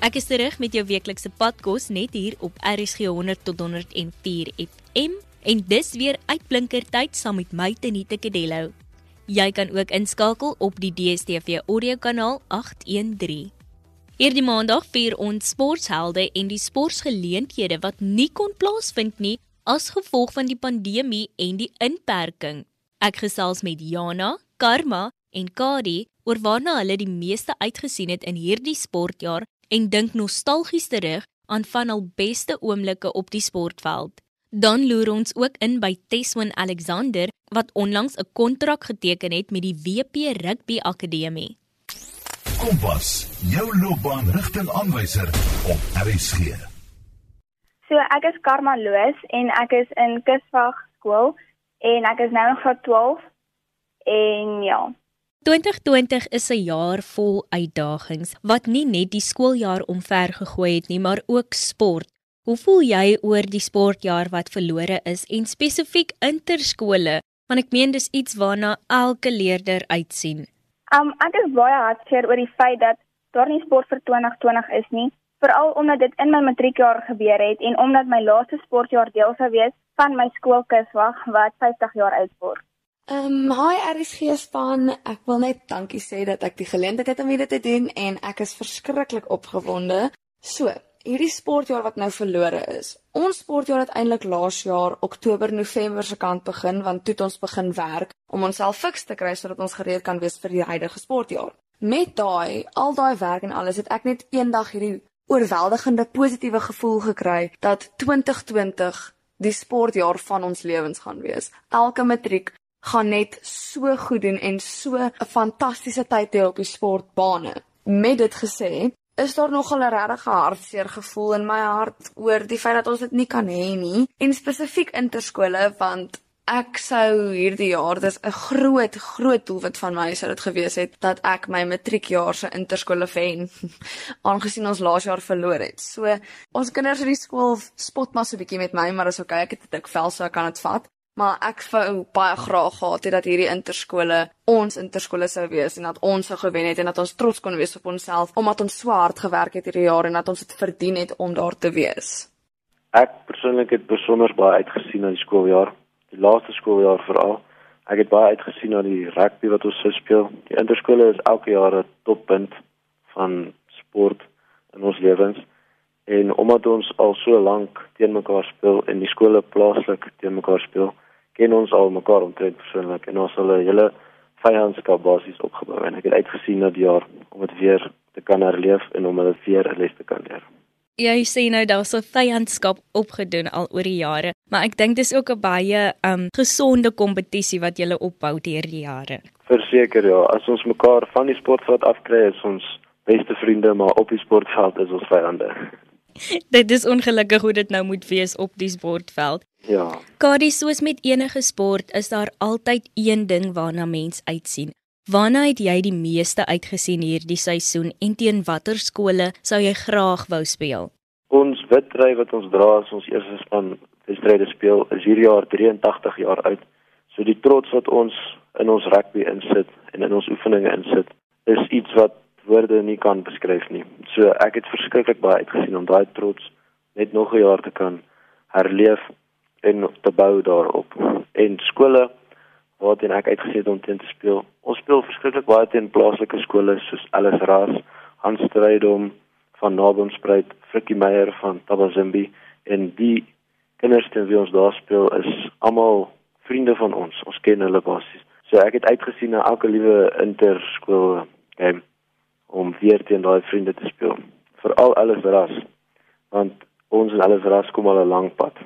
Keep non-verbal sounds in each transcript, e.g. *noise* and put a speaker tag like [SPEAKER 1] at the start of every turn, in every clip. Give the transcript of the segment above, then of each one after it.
[SPEAKER 1] Ek is terug met jou weeklikse padkos net hier op RSG 100 tot 104 FM en dis weer uitblinker tyd saam met my Tenita Kadello. Jy kan ook inskakel op die DStv audio kanaal 813. Hierdie maandag vier ons sporthelde en die sportgeleenthede wat nie kon plaasvind nie as gevolg van die pandemie en die inperking. Ek gesels met Jana, Karma en Kadi oor waarna hulle die meeste uitgesien het in hierdie sportjaar en dink nostalgies terug aan van al beste oomblikke op die sportveld. Dan loer ons ook in by Teswin Alexander wat onlangs 'n kontrak geteken het met die WP Rugby Akademie.
[SPEAKER 2] Kompas, jou loopbaanrigtingaanwyser op RSG.
[SPEAKER 3] So ek is Karma Loos en ek is in Kuswag skool en ek is nou in graad 12 en ja,
[SPEAKER 1] 2020 is 'n jaar vol uitdagings wat nie net die skooljaar omvergegooi het nie, maar ook sport. Hoe voel jy oor die sportjaar wat verlore is en spesifiek interskole? Want ek meen dis iets waarna elke leerder uitsien.
[SPEAKER 3] Um ek is baie hartseer oor die feit dat daar nie sport vir 2020 is nie, veral omdat dit in my matriekjaar gebeur het en omdat my laaste sportjaar deel sou wees van my skoolkuswag wat 50 jaar oud word.
[SPEAKER 4] Ehm um, hi RSG span, ek wil net dankie sê dat ek die geleentheid het om dit te doen en ek is verskriklik opgewonde. So, hierdie sportjaar wat nou verlore is. Ons sportjaar het eintlik laas jaar Oktober November se kant begin want toe het ons begin werk om onsself fiks te kry sodat ons gereed kan wees vir die huidige sportjaar. Met daai, al daai werk en alles het ek net eendag hierdie oorweldigende positiewe gevoel gekry dat 2020 die sportjaar van ons lewens gaan wees. Elke matriek gaan net so goed doen en so 'n fantastiese tyd hê op die sportbane. Met dit gesê, is daar nog 'n regte hartseer gevoel in my hart oor die feit dat ons dit nie kan hê nie en spesifiek interskole want ek sou hierdie jaar dis 'n groot groot doelwit van my sou dit gewees het dat ek my matriekjaar se interskole wen *laughs* aangesien ons laas jaar verloor het. So ons kinders in die skool spot maar so 'n bietjie met my, maar dis okay, ek het 'n dik vel so ek kan dit vat maar ek wou baie graag gehad het dat hierdie interskole ons interskole sou wees en dat ons sou gewen het en dat ons trots kon wees op onsself omdat ons so hard gewerk het hierdie jaar en dat ons dit verdien het om daar te wees.
[SPEAKER 5] Ek persoonlik het besonder baie uitgesien na die skooljaar, die laaste skooljaar veral. Ek het baie uitgesien na die rugby wat ons sou speel. Die interskole is elke jaar 'n toppunt van sport in ons lewens. En omdat ons al so lank teen mekaar speel en die skole plaaslik teen mekaar speel, ken ons al mekaar omtrent persoonlik en ons het 'n hele vyandskap basies opgebou en ek het uitgesien na die jaar om dit weer te kan herleef en om hulle weer 'n les te kan leer.
[SPEAKER 1] Jy sê nou daar's 'n vyandskap opgedoen al oor die jare, maar ek dink dis ook 'n baie um gesonde kompetisie wat julle opbou deur die jare.
[SPEAKER 5] Verseker ja, as ons mekaar van die sportveld afkry, is ons beste vriende, maar op die sportveld is ons vyande. *laughs*
[SPEAKER 1] dit is ongelukkig hoe dit nou moet wees op die sportveld.
[SPEAKER 5] Ja.
[SPEAKER 1] Kadi soos met enige sport is daar altyd een ding waarna mens uitsien. Waarna het jy die meeste uitgesien hierdie seisoen en teen watter skole sou jy graag wou speel?
[SPEAKER 5] Ons witry wat ons dra as ons eerste span wedstryde speel is hierdie jaar 83 jaar oud. So die trots wat ons in ons rugby insit en in ons oefeninge insit is iets wat woorde nie kan beskryf nie. So ek het verskriklik baie uitgesien om daai trots net nog 'n jaar te kan herleef en te bou daarop. En skole waarteen ek uitgesien het om teen te speel. Ons speel verskriklik baie teen plaaslike skole soos Alice Ras, Hans Strydom van Nabomspruit, Frikkie Meyer van Tabazimbi en die kinders teen wie ons daar speel is almal vriende van ons. Ons ken hulle basies. So ek het uitgesien na elke liewe interskool game om weer teen daai vriende te speel. Veral alles ras. Want ons en alles ras kom al 'n lang pad.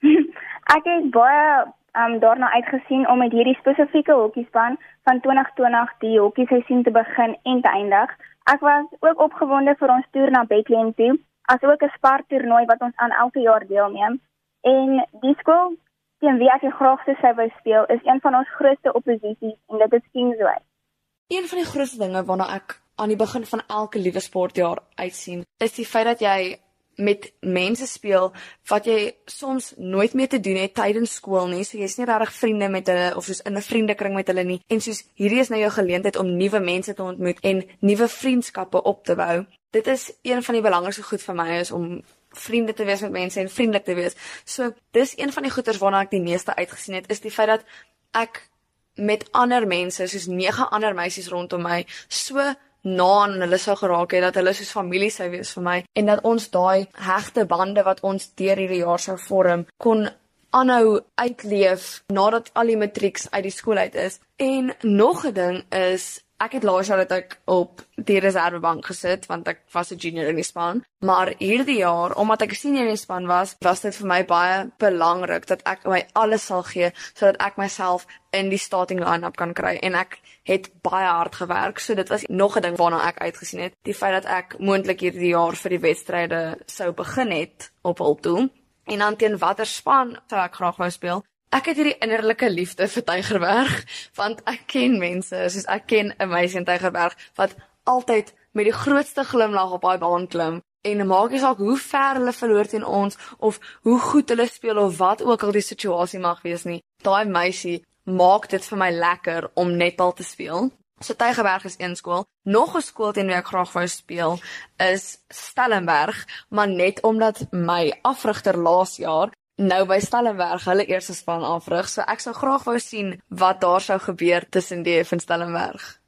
[SPEAKER 5] *laughs*
[SPEAKER 3] ek het baie um, daarna uitgesien om met hierdie spesifieke hokkiespan van 2020 die hokkieseisoen te begin en te eindig. Ek was ook opgewonde vir ons toer na Bethlehem toe, asook 'n spartoernooi wat ons aan elke jaar deelneem. En die skool teen wie ek die graagste sou wou speel, is een van ons grootste opposisies en dit is Kingsway.
[SPEAKER 4] Een van die grootste dinge waarna ek aan die begin van elke liewe sportjaar uitsien, is die feit dat jy met mense speel wat jy soms nooit meer te doen het tydens skool nie. So jy's nie regtig vriende met hulle of soos in 'n vriendekring met hulle nie. En soos hierdie is nou jou geleentheid om nuwe mense te ontmoet en nuwe vriendskappe op te bou. dit is een van die belangrikste goed vir my is om vriende te wees met mense en vriendelik te wees. So dis een van die goeters waarna ek die meeste uitgesien het is die feit dat ek met ander mense soos nege ander meisies rondom my so na aan hulle sou geraak het dat hulle soos familie sou wees vir my en dat ons daai hegte bande wat ons deur hierdie jaar sou vorm kon aanhou uitleef nadat al die matrieks uit die skool uit is. En nog 'n ding is ek het laas jaar dat ek op die reservebank gesit want ek was 'n junior in die span, maar hierdie jaar omdat ek 'n senior in die span was, was dit vir my baie belangrik dat ek my alles sal gee sodat ek myself in die starting line-up kan kry. En ek het baie hard gewerk, so dit was nog 'n ding waarna ek uitgesien het, die feit dat ek moontlik hierdie jaar vir die wedstryde sou begin het op hul toe. En dan teen watter span sou ek graag wou speel Ek het hierdie innerlike liefde vir Tygerberg want ek ken mense soos ek ken 'n meisie in Tygerberg wat altyd met die grootste glimlag op daai baan klim en maak nie saak hoe ver hulle verloor teen ons of hoe goed hulle speel of wat ook al die situasie mag wees nie. Daai meisie maak dit vir my lekker om netbal te speel. So Tygerberg is een skool. Nog 'n skool teen wie ek graag wou speel is Stellenberg, maar net omdat my afrigter laas jaar nou by Stellenberg hulle eerste span afrig. So ek sou graag wou sien wat daar sou gebeur tussen die en Stellenberg.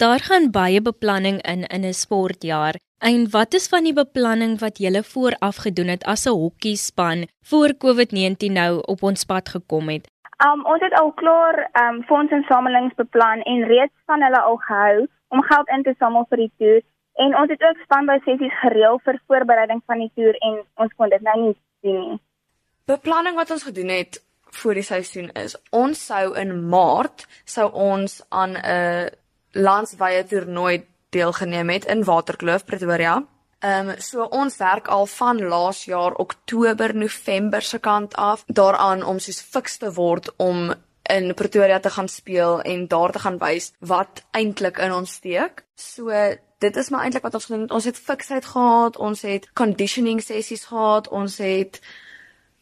[SPEAKER 1] Daar gaan baie beplanning in in 'n sportjaar. En wat is van die beplanning wat julle vooraf gedoen het as 'n hokkiespan voor COVID-19 nou op ons pad gekom het?
[SPEAKER 3] Um ons het al klaar um fondsinsamelings beplan en reeds van hulle al gehou om geld in te samel vir die toer en ons het ook spanbou sessies gereël vir voorbereiding van die toer en ons kon dit nou nie doen nie
[SPEAKER 4] beplanning wat ons gedoen het vir die seisoen is ons sou in Maart sou ons aan 'n landswye toernooi deelgeneem het in Waterkloof Pretoria. Ehm um, so ons werk al van laas jaar Oktober November se kant af daaraan om soos fiks te word om in Pretoria te gaan speel en daar te gaan wys wat eintlik in ons steek. So dit is maar eintlik wat ons gedoen het. Ons het fiksheid gehad, ons het conditioning sessies gehad, ons het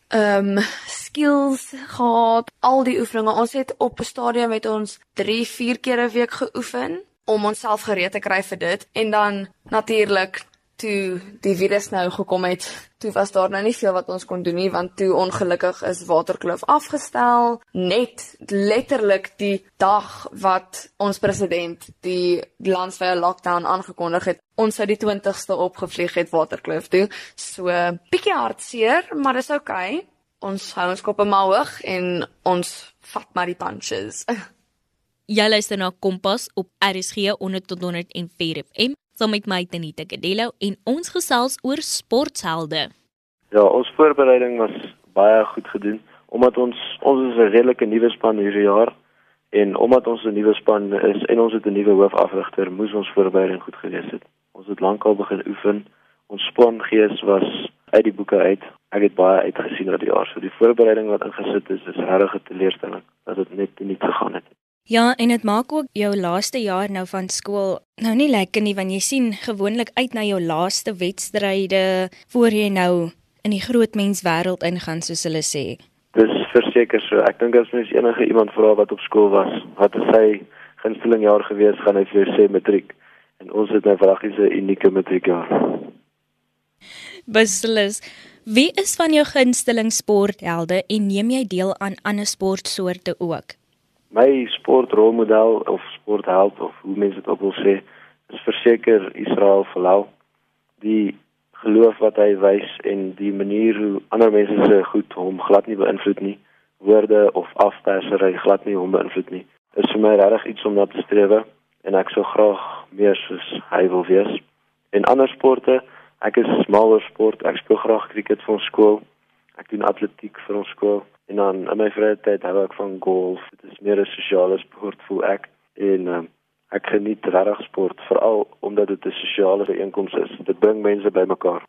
[SPEAKER 4] ehm um, skills gehad, al die oefeninge. Ons het op 'n stadium met ons 3, 4 keer 'n week geoefen om onsself gereed te kry vir dit en dan natuurlik toe die virus nou gekom het, toe was daar nou nie veel wat ons kon doen nie want toe ongelukkig is Waterkloof afgestel. Net letterlik die dag wat ons president die landwyse lockdown aangekondig het ons sou die 20ste opgevlieg het Waterkloof toe. So bietjie hartseer maar dis oukei okay. ons hou ons koppe maar hoog en ons vat maar die punches. *laughs*
[SPEAKER 1] Jy luister na Kompas op RSG 100 tot 104 FM saam met my Tanita Kadello en ons gesels oor sporthelde.
[SPEAKER 5] Ja, ons voorbereiding was baie goed gedoen omdat ons ons is 'n redelike nuwe span hierdie jaar en omdat ons 'n nuwe span is en ons het 'n nuwe hoofafrigter, moes ons voorbereiding goed gewees het. Ons het lankal begin oefen. Ons spangees was uit die boeke uit. Ek het baie uitgesien oor die jaar. So die voorbereiding wat ingesit is, is regtig 'n teleurstelling dat dit net nie gegaan het.
[SPEAKER 1] Ja, en dit maak ook jou laaste jaar nou van skool nou nie lekker nie want jy sien gewoonlik uit na jou laaste wedstryde voor jy nou in die groot mens wêreld ingaan soos hulle sê.
[SPEAKER 5] Dis verseker so. Ek dink as mens enige iemand vra wat op skool was, wat is sy gunsteling jaar gewees, gaan hy vir jou sê matriek. En ons het nou vragies 'n unieke matriekjaar.
[SPEAKER 1] Beslis. Wie is van jou gunsteling sporthelde en neem jy deel aan ander sportsoorte ook?
[SPEAKER 5] My sportrolmodel of sportheld of hoe mense dit ook wil sê is verseker Israel Folau die geloof wat hy wys en die manier hoe ander mense se goed hom glad nie beïnvloed nie woorde of afpersery glad nie hom beïnvloed nie is vir my regtig iets om na te streef en ek sou graag meer soos hy wil wees. En ander sporte ek is smaller sport ek speel graag cricket vir ons skool ek doen atletiek vir ons skool En dan in my vrye tyd hou ek van golf. Dit is meer 'n sosiale sport voel ek en um, ek geniet regtig sport veral omdat dit 'n sosiale byeenkoms is. Dit bring mense bymekaar.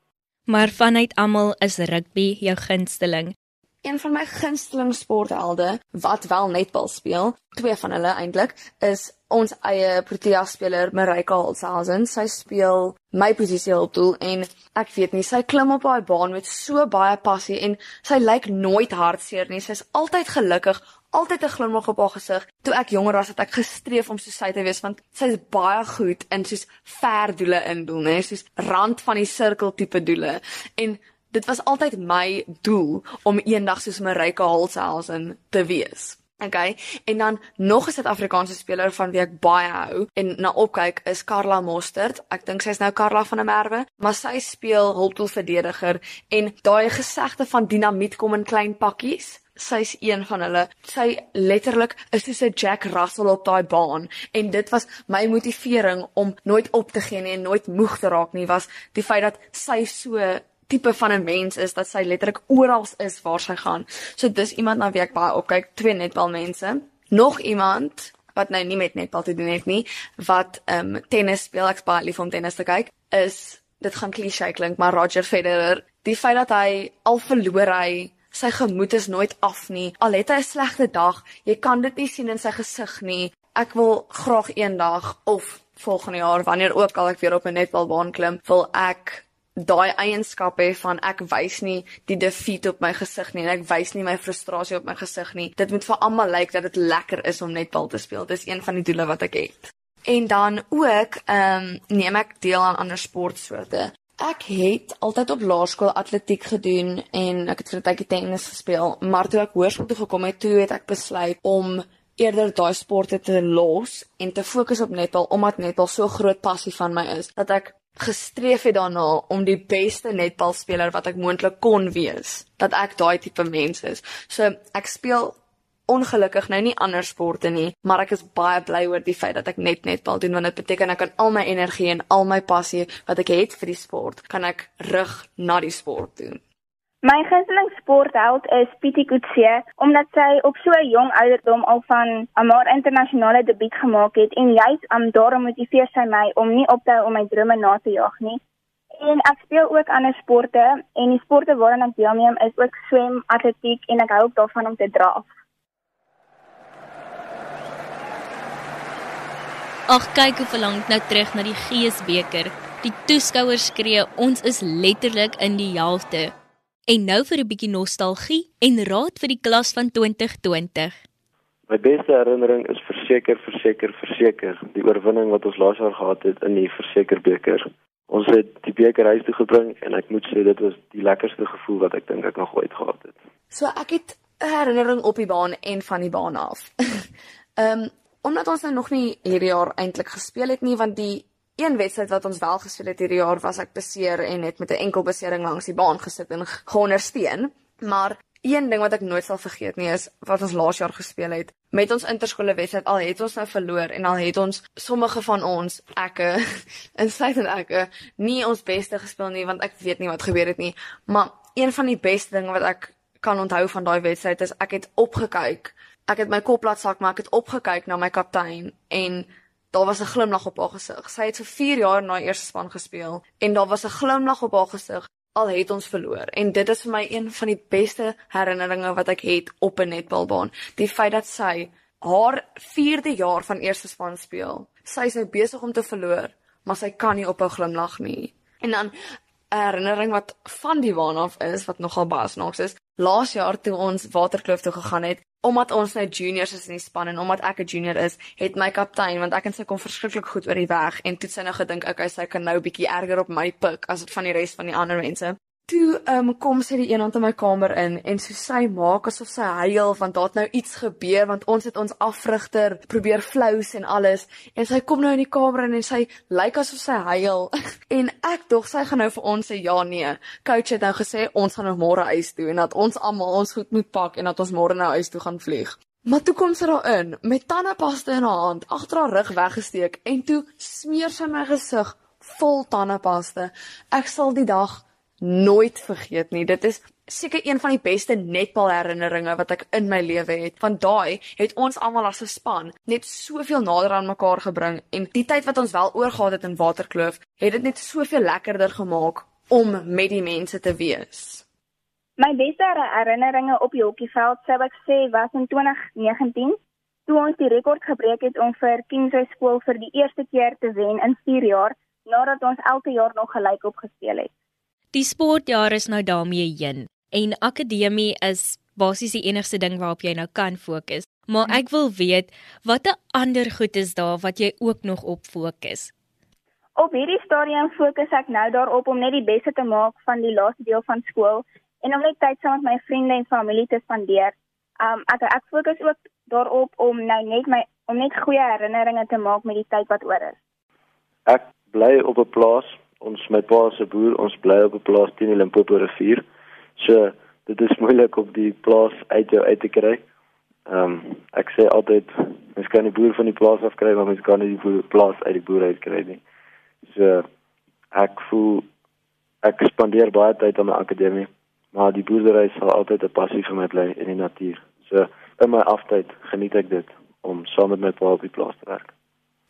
[SPEAKER 1] Maar vanuit almal is rugby jou gunsteling.
[SPEAKER 4] Een van my gunsteling sporthelde wat wel netbal speel, twee van hulle eintlik, is ons eie Protea speler Marika Holzhausen. Sy speel my posisie op doel en ek weet nie, sy klim op daai baan met so baie passie en sy lyk nooit hartseer nie. Sy's altyd gelukkig, altyd 'n glimlag op haar gesig. Toe ek jonger was, het ek gestreef om so sy te wees want sy is baie goed in soos ver doele indoel, né? Soos rand van die sirkel tipe doele. En dit was altyd my doel om eendag soos Marika Holzhausen te wees. Okay, en dan nog 'n Suid-Afrikaanse speler van wie ek baie hou en na opkyk is Karla Mostert. Ek dink sy is nou Karla van der Merwe, maar sy speel hulpdoelverdediger en daai gesegde van dinamiet kom in klein pakkies. Sy's een van hulle. Sy letterlik is soos 'n Jack Russell op daai baan en dit was my motivering om nooit op te gee nie en nooit moeg te raak nie was die feit dat sy so tipe van 'n mens is dat sy letterlik oral is waar sy gaan. So dis iemand na wie ek baie opkyk, twee netbalmense. Nog iemand wat nou nie met netbal te doen het nie, wat ehm um, tennis speel, ek's baie lief om tennis te kyk, is dit gaan klise klink, maar Roger Federer, die feit dat hy al verloor hy sy gemoed is nooit af nie. Al het hy 'n slegte dag, jy kan dit nie sien in sy gesig nie. Ek wil graag eendag of volgende jaar wanneer ook al ek weer op 'n netbalbaan klim, wil ek daai eienskap hê van ek wys nie die defeat op my gesig nie en ek wys nie my frustrasie op my gesig nie. Dit moet vir almal lyk dat dit lekker is om net bal te speel. Dis een van die doele wat ek het. En dan ook ehm um, neem ek deel aan ander sportsoorte. Ek het altyd op laerskool atletiek gedoen en ek het vir 'n tydjie tennis gespeel, maar toe ek hoërskool toe gekom het, toe het ek besluit om eerder daai sporte te los en te fokus op netbal omdat netbal so groot passie van my is dat ek gestreef het daarna om die beste netbalspeler wat ek moontlik kon wees, dat ek daai tipe mens is. So ek speel ongelukkig nou nie ander sporte nie, maar ek is baie bly oor die feit dat ek net netbal doen want dit beteken ek kan al my energie en al my passie wat ek het vir die sport, kan ek rig na die sport doen.
[SPEAKER 3] My gunsteling sportheld is Pietie Kutse omdat sy op so 'n jong ouderdom al van 'n maar internasionale debuut gemaak het en juis om daarom motiveer sy my om nie op te hou om my drome na te jaag nie. En ek speel ook ander sporte en die sporte waaraan ek deelneem is ook swem, atletiek en ek hou ook daarvan om te draf.
[SPEAKER 1] Ag kyk hoe verlang nou terug na die Geesbeker. Die toeskouers skree ons is letterlik in die helfte. En nou vir 'n bietjie nostalgie en raad vir die klas van 2020.
[SPEAKER 5] My beste herinnering is verseker, verseker, verseker die oorwinning wat ons laas jaar gehad het in die Versekerbeker. Ons het die beker huis toe gebring en ek moet sê dit was die lekkerste gevoel wat ek dink ek nog ooit gehad het.
[SPEAKER 4] So ek het 'n herinnering op die baan en van die baan af. *laughs* Ehm um, omdat ons nou nog nie hierdie jaar eintlik gespeel het nie want die een wedstryd wat ons wel gespeel het hierdie jaar was ek beseer en het met 'n enkel besering langs die baan gesit en geondersteun. Maar een ding wat ek nooit sal vergeet nie is wat ons laas jaar gespeel het met ons interskole wedstryd. Al het ons nou verloor en al het ons sommige van ons ekke *laughs* insluitend ekke nie ons beste gespeel nie want ek weet nie wat gebeur het nie. Maar een van die beste dinge wat ek kan onthou van daai wedstryd is ek het opgekyk. Ek het my kop laat sak maar ek het opgekyk na my kaptein en Daar was 'n glimlag op haar gesig. Sy het vir 4 jaar na eerste span gespeel en daar was 'n glimlag op haar gesig al het ons verloor. En dit is vir my een van die beste herinneringe wat ek het op 'n netbalbaan. Die feit dat sy haar 4de jaar van eerste span speel. Sy is nou besig om te verloor, maar sy kan nie ophou glimlag nie. En dan herinnering wat van die waan af is wat nogal baie snaaks is. Laas jaar toe ons Waterkloof toe gegaan het, omdat ons nou juniors is in die span en omdat ek 'n junior is, het my kaptein, want ek en sy kom verskriklik goed oor die weg en toe sy nou gedink okay, sy kan nou 'n bietjie erger op my pik as van die res van die ander mense toe um, kom sy die een aan my kamer in en so sy maak asof sy huil want daar het nou iets gebeur want ons het ons afrigter probeer flous en alles. En sy kom nou in die kamer in en sy lyk asof sy huil. *laughs* En ek dog sy gaan nou vir ons sê ja nee coach het nou gesê ons gaan nou môre huis toe en dat ons almal ons goed moet pak en dat ons môre nou huis toe gaan vlieg. Maar toe kom sy daar in met tandepasta in haar hand agter haar rug weggesteek en toe smeer sy my gesig vol tandepasta. Ek sal die dag nooit vergeet nie. Dit is seker een van die beste netbal herinneringe wat ek in my lewe het. Van daai het ons almal as 'n span net soveel nader aan mekaar gebring en die tyd wat ons wel oorgehad het in Waterkloof, het dit net soveel lekkerder gemaak om met die mense te wees.
[SPEAKER 3] My beste herinneringe op die hokkieveld sou ek sê was in 2019 toe ons die rekord gebreek het om vir Kingsway skool vir die eerste keer te wen in 4 jaar nadat ons elke jaar nog gelyk op gespeel het.
[SPEAKER 1] Die sportjaar is nou daarmee heen en akademie is basies die enigste ding waarop jy nou kan fokus. Maar ek wil weet watter ander goed is daar wat jy ook nog op fokus?
[SPEAKER 3] Op hierdie stadium fokus ek nou daarop om net die beste te maak van die laaste deel van skool en om net tyd saam met my vriende en familie te spandeer. Um ek ek fokus ook daarop om nou net my om net goeie herinneringe te maak met die tyd wat oor is.
[SPEAKER 5] Ek bly op 'n plaas. Ons my pa se boer, ons bly op 'n plaas teen die Limpopo rivier. So dit is moeilik om die plaas uit jou uit te kry. Ehm um, ek sê altyd mens kan die boer van die plaas af kry, maar mens kan nie die boer, plaas uit die boer uit kry nie. So ek voel ek spandeer baie tyd aan my akademie maar die boerdery sal altyd 'n passie vir my bly in die natuur. So in my aftyd geniet ek dit om saam met my pa op die plaas te werk.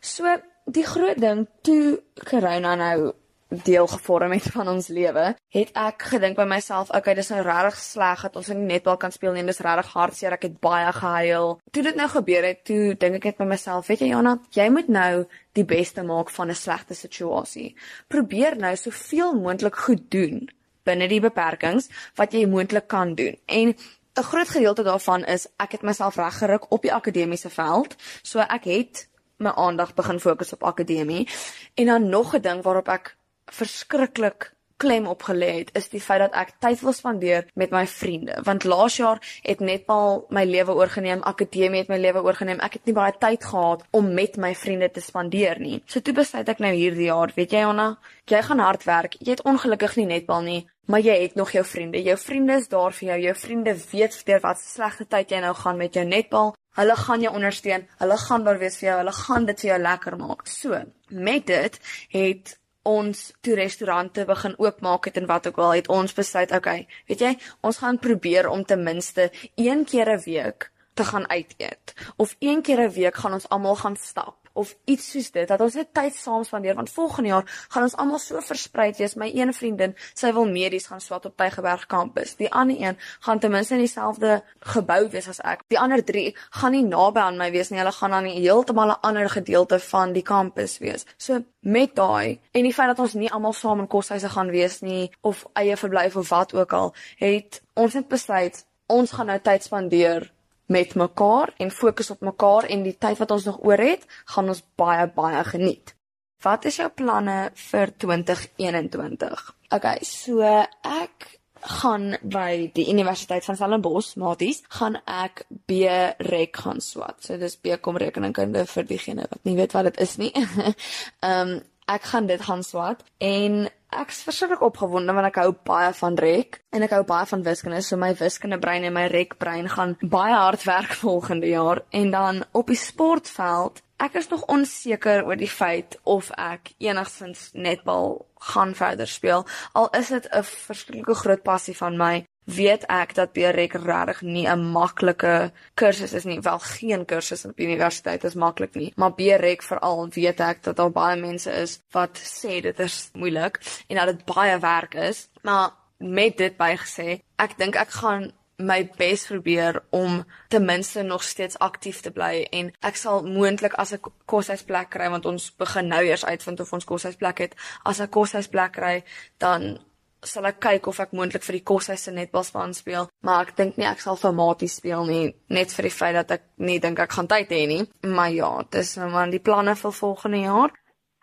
[SPEAKER 4] So die groot ding toe corona nou deel gevorm het van ons lewe, het ek gedink by myself, okay, dis nou regtig sleg dat ons nie netbal kan speel nie, dis regtig hartseer, ek het baie gehuil. Toe dit nou gebeur het, toe dink ek net by myself, weet jy Jana, jy moet nou die beste maak van 'n slegte situasie. Probeer nou soveel moontlik goed doen binne die beperkings wat jy moontlik kan doen. En 'n groot gedeelte daarvan is ek het myself reggeruk op die akademiese veld. So ek het my aandag begin fokus op akademie. En dan nog 'n ding waarop ek verskriklik klem op gelê het is die feit dat ek tyd wil spandeer met my vriende. Want laas jaar het netbal my lewe oorgeneem akademie het my lewe oorgeneem. Ek het nie baie tyd gehad om met my vriende te spandeer nie. So toe besluit ek nou hierdie jaar weet jy Anna jy gaan hard werk. Jy het ongelukkig nie netbal nie maar jy het nog jou vriende. Jou vriende is daar vir jou. Jou vriende weet vir wat slegte tyd jy nou gaan met jou netbal. Hulle gaan jou ondersteun. Hulle gaan daar wees vir jou. Hulle gaan dit vir jou lekker maak. So, met dit het ons toe restaurante begin oopmaak het en wat ook al het ons besluit okay weet jy ons gaan probeer om ten minste een keer 'n week te gaan uit eet. Of een keer 'n week gaan ons almal gaan stap of iets soos dit dat ons net tyd saam spandeer want volgende jaar gaan ons almal so versprei wees. My een vriendin sy wil medies gaan swat op Tygerberg kampus die ander een gaan ten minste in dieselfde gebou wees as ek. Die ander 3 gaan nie naby aan my wees nie. Hulle gaan dan heeltemal 'n ander gedeelte van die kampus wees. So met daai en die feit dat ons nie almal saam in koshuise gaan wees nie of eie verblyf of wat ook al het ons net besluit ons gaan nou tyd spandeer met mekaar en fokus op mekaar en die tyd wat ons nog oor het, gaan ons baie baie geniet. Wat is jou planne vir 2021? Okay, so ek gaan by die Universiteit van Stellenbosch, Maties, gaan ek B-rek gaan swat. So dis B-kom rekeningkunde vir diegene wat nie weet wat dit is nie. *laughs* Ehm um, ek gaan dit gaan swat. En ek's verskriklik opgewonde want ek hou baie van rek en ek hou baie van wiskunde. So my wiskunde brein en my rek brein gaan baie hard werk *laughs* volgende jaar. En dan op die sportveld ek is nog onseker oor die feit of ek enigstens netbal gaan verder speel. Al is dit 'n verskriklike groot passie van my weet ek dat BREK regtig nie 'n maklike kursus is nie. Wel geen kursus op universiteit is maklik nie, maar BREK veral weet ek dat daar baie mense is wat sê dit is moeilik en dat dit baie werk is. Maar met dit bygesê, ek dink ek gaan my bes probeer om ten minste nog steeds aktief te bly en ek sal moontlik as ek koshuisplek kry want ons begin nou eers uitvind of ons koshuisplek het as ek koshuisplek kry dan sal ek kyk of ek moontlik vir die koshuis se netbalspan speel, maar ek dink nie ek sal vir Matie speel nie, net vir die feit dat ek nie dink ek gaan tyd hê nie. Maar ja, dis nou maar die planne vir volgende jaar.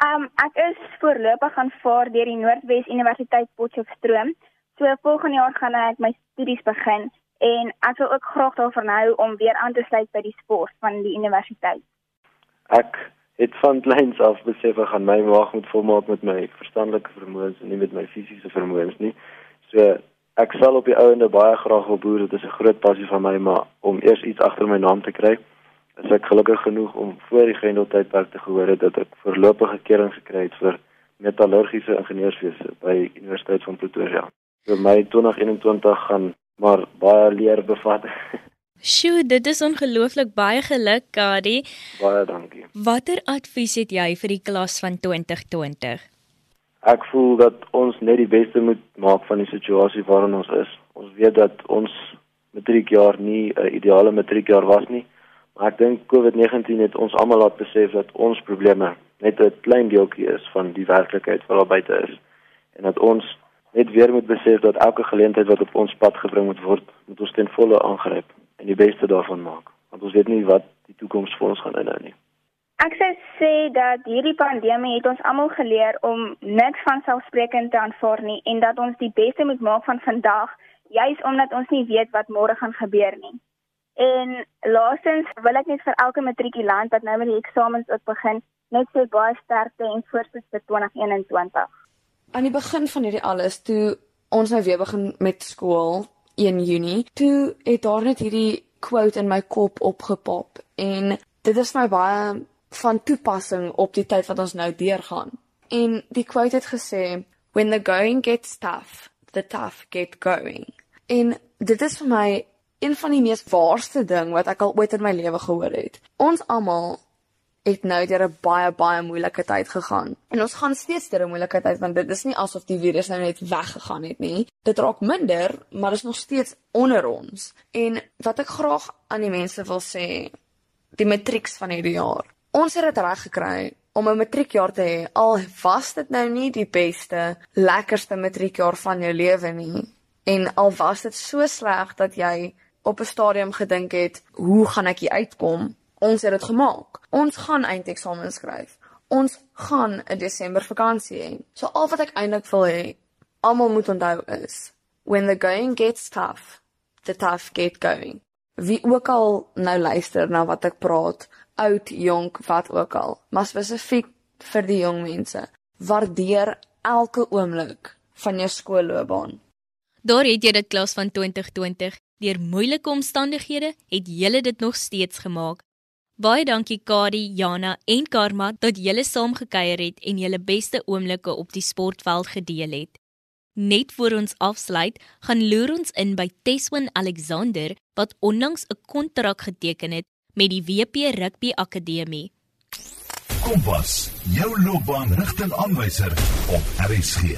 [SPEAKER 3] Ehm um, ek is voorlopig gaan vaar deur die Noordwes Universiteit Potchefstroom. So volgende jaar gaan ek my studies begin en ek wil ook graag daarvan hou om weer aan te sluit by die sport van die universiteit.
[SPEAKER 5] Ek het van kleins af besef ek gaan my maag moet volmaak met my verstandelike vermoëns en nie met my fisiese vermoëns nie. So ek sal op die ouende baie graag wil boer, dit is 'n groot passie van my, maar om eers iets agter my naam te kry, is ek gelukkig genoeg om voor die Grendeltydperk te gehoor het dat ek voorlopige kering gekry het vir metallurgiese ingenieurswese by Universiteit van Pretoria. So my 2021 gaan maar baie leer bevat. *laughs*
[SPEAKER 1] Sjoe, dit is ongelooflik baie geluk, Kadi.
[SPEAKER 5] Baie dankie.
[SPEAKER 1] Watter advies het jy vir die klas van 2020?
[SPEAKER 5] Ek voel dat ons net die beste moet maak van die situasie waarin ons is. Ons weet dat ons matriekjaar nie 'n ideale matriekjaar was nie. Maar ek dink COVID-19 het ons almal laat besef dat ons probleme net 'n klein deeltjie is van die werklikheid wat daar buite is en dat ons net weer moet besef dat elke geleentheid wat op ons pad gebring moet word, moet ons ten volle aangryp en die beste daarvan maak, want ons weet nie wat die toekoms vir ons gaan inhou nie.
[SPEAKER 3] Ek sou sê dat hierdie pandemie het ons almal geleer om niks van selfsprekend te aanvaar nie en dat ons die beste moet maak van vandag, juis omdat ons nie weet wat môre gaan gebeur nie. En laastens wil ek net vir elke matrikulant wat nou met die eksamens ook begin, net sê baie sterkte en voorspoed vir 2021.
[SPEAKER 4] Aan die begin van hierdie alles, toe ons nou weer begin met skool 1 Junie, toe het daar net hierdie quote in my kop opgepop en dit is my baie van toepassing op die tyd wat ons nou deurgaan. En die quote het gesê, "When the going gets tough, the tough get going." En dit is vir my een van die mees waarste ding wat ek al ooit in my lewe gehoor het. Ons almal het nou deur 'n baie baie moeilike tyd gegaan. En ons gaan steeds deur 'n moeilike tyd want dit is nie asof die virus nou net weggegaan het nie. Dit raak minder, maar is nog steeds onder ons. En wat ek graag aan die mense wil sê, die matrieks van hierdie jaar. Ons het dit reg gekry om 'n matriekjaar te hê. Al was dit nou nie die beste, lekkerste matriekjaar van jou lewe nie. En al was dit so sleg dat jy op 'n stadium gedink het, hoe gaan ek hier uitkom? Ons het dit gemaak. Ons gaan eindeksamen skryf. Ons gaan 'n Desember vakansie hê. So al wat ek eintlik wil hê, almal moet onthou is, when the going gets tough, the tough get going. Wie ook al nou luister na wat ek praat, oud, jonk, wat ook al, maar spesifiek vir die jong mense, waardeer elke oomblik van jou skoolloopbaan.
[SPEAKER 1] Daar het jy dit klas van 2020 Deur moeilike omstandighede het julle dit nog steeds gemaak. Baie dankie Kadi, Jana en Karma dat julle saam gekuier het en julle beste oomblikke op die sportveld gedeel het. Net voor ons afsluit, gaan loer ons in by Teswin Alexander wat onlangs 'n kontrak geteken het met die WP Rugby Akademie.
[SPEAKER 2] Kompas, jou loopbaanrigtingaanwyser op RSG.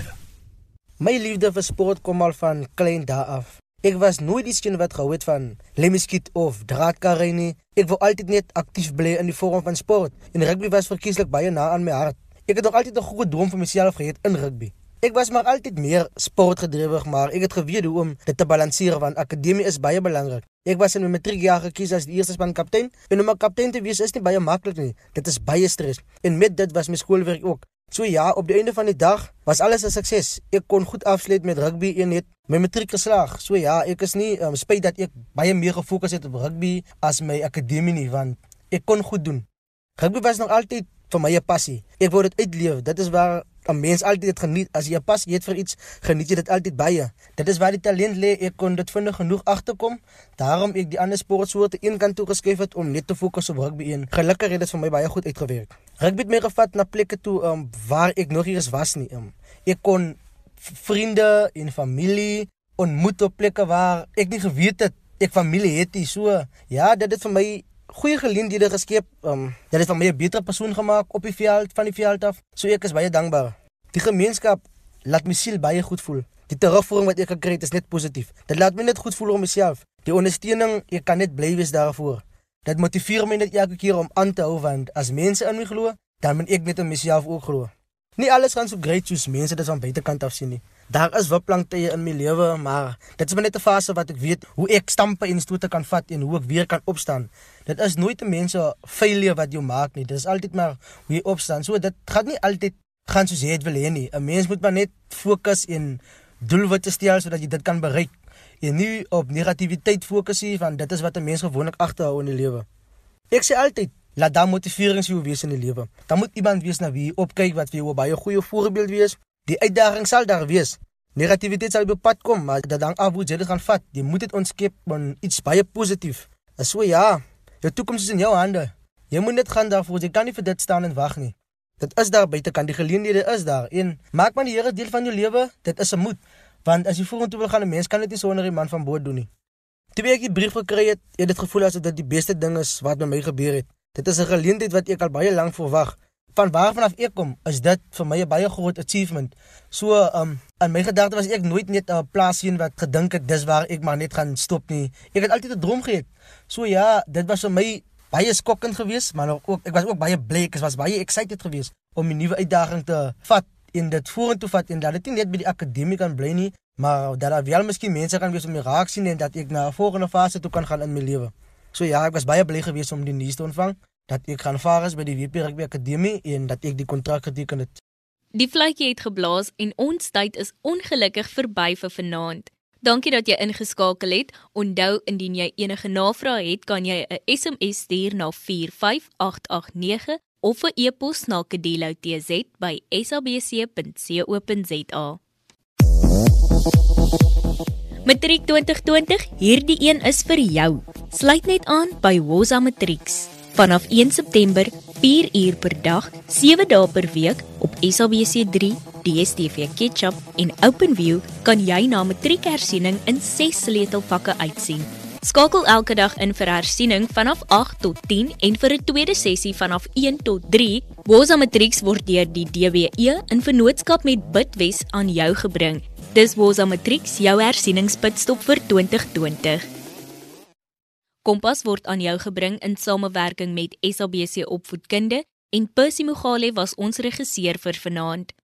[SPEAKER 6] My liefde vir sport kom al van klein dae af. Ek was nooit die seun wat gehou het van lemmiskiet of draadkarry nie. Ek wou altyd net aktief bly in die vorm van sport en rugby was verkieslik baie na aan my hart. Ek het nog altyd 'n goeie droom vir myself gehad in rugby. Ek was maar altyd meer sportgedrewe, maar ek het geweet hoe om dit te balanseer want akademie is baie belangrik. Ek was in my matriekjaar gekies as die eerste span kaptein en om 'n kaptein te wees is nie baie maklik nie. Dit is baie stres. En met dit was my skoolwerk ook. So ja, op die einde van die dag was alles 'n sukses. Ek kon goed afsluit met rugby en het my matriek geslaag. So ja, ek is nie um, spyt dat ek baie meer gefokus het op rugby as my akademie nie, want ek kon goed doen. Rugby was nog altyd vir my 'n passie. Ek wou dit uitleef. Dit is waar 'n mens altyd geniet. As jy 'n passie het vir iets, geniet jy dit altyd baie. Dit is waar die talent lê. Ek kon dit vinnig genoeg agterkom. Daarom ek die ander sportsoorte een kant toe geskuif het om net te fokus op rugby en gelukkig het dit vir my baie goed uitgewerk. Rugby het my gevat na plekke toe um, waar ek nog eers was nie. Um, ek kon vriende en familie ontmoet op plekke waar ek nie geweet het ek familie het nie. So ja, dit het vir my goeie geleenthede geskep. Um, dit het vir my 'n beter persoon gemaak op die veld van die veld af. So ek is baie dankbaar. Die gemeenskap laat my siel baie goed voel. Die terugvoering wat ek gekry het is net positief. Dit laat my net goed voel oor myself. Die ondersteuning, ek kan net bly wees daarvoor. Dit motiveer my net elke keer om aan te hou want as mense in my glo, dan moet ek net in myself ook glo. Nie alles gaan so great soos mense dit van buitekant af sien nie. Daar is wiplanktye in my lewe, maar dit is net 'n fase wat ek weet hoe ek stampe en stoete kan vat en hoe ek weer kan opstaan. Dit is nooit 'n mens se failure wat jou maak nie. Dit is altyd maar hoe jy opstaan. So dit gaan nie altyd gaan soos jy dit wil hê nie. 'n Mens moet maar net fokus en doelwitte stel sodat jy dit kan bereik en nie op negativiteit fokus nie want dit is wat 'n mens gewoonlik agterhou in die lewe. Ek sê altyd, laat dan motivering jou wees in die lewe. Dan moet iemand wees na wie jy opkyk wat vir jou 'n baie goeie voorbeeld wees. Die uitdaging sal daar wees. Negativiteit sal op pad kom, maar dit hang af hoe jy dit gaan vat. Jy moet dit ontskep van iets baie positief. En so ja, jou toekoms is in jou hande. Jy moet net gaan daarvoor. Jy kan nie vir dit staan en wag nie. Dit is daar buite kan die geleenthede is daar. En maak maar die Here deel van jou lewe. Dit is 'n moed. Want as jy vorentoe wil gaan, 'n mens kan dit nie sonder die man van bo doen nie. Toe ek die brief gekry het, het dit gevoel asof dit die beste ding is wat met my gebeur het. Dit is 'n geleentheid wat ek al baie lank verwag. van waar vanaf ek kom, is dit vir my 'n baie groot achievement. So um in my gedagte was ek nooit net 'n plaas sien wat gedink het dis waar ek maar net gaan stop nie. Ek het altyd 'n droom gehad. So ja, dit was vir my baie skokkend geweest, maar ook ek was ook baie bly, ek was baie excited geweest om 'n nuwe uitdaging te vat en dit vorentoe vat en dat dit nie net by die akademie kan bly nie, maar dat daar wel miskien mense kan wees om my raak sien en dat ek na 'n volgende fase toe kan gaan in my lewe. So ja, ek was baie bly geweest om die nuus te ontvang dat ek gaan vaar is by die WP Rugby Akademie en dat ek die kontrak geteken het.
[SPEAKER 1] Die vletjie het geblaas en ons tyd is ongelukkig verby vir vanaand. Dankie dat jy ingeskakel het. Onthou indien jy enige navrae het, kan jy 'n SMS stuur na 45889 of 'n e-pos na kedeloutz@sabc.co.za. Matriek 2020, hierdie een is vir jou. Sluit net aan by Woza Matrieks. Vanaf 1 September, 4 uur per dag, 7 dae per week op SABC3, DStv Ketchup en OpenView kan jy na matriekhersiening in 6 sleutelvakke uitsien. Skakel elke dag in vir hersiening vanaf 8 tot 10 en vir 'n tweede sessie vanaf 1 tot 3. Woza Matrieks word deur die DWE in vennootskap met Bitwes aan jou gebring. Dis Woza Matrieks, jou hersieningspitstop vir 2020. Kompas word aan jou gebring in samewerking met SABC Opvoedkunde en Percy Mogale was ons regisseur vir vanaand.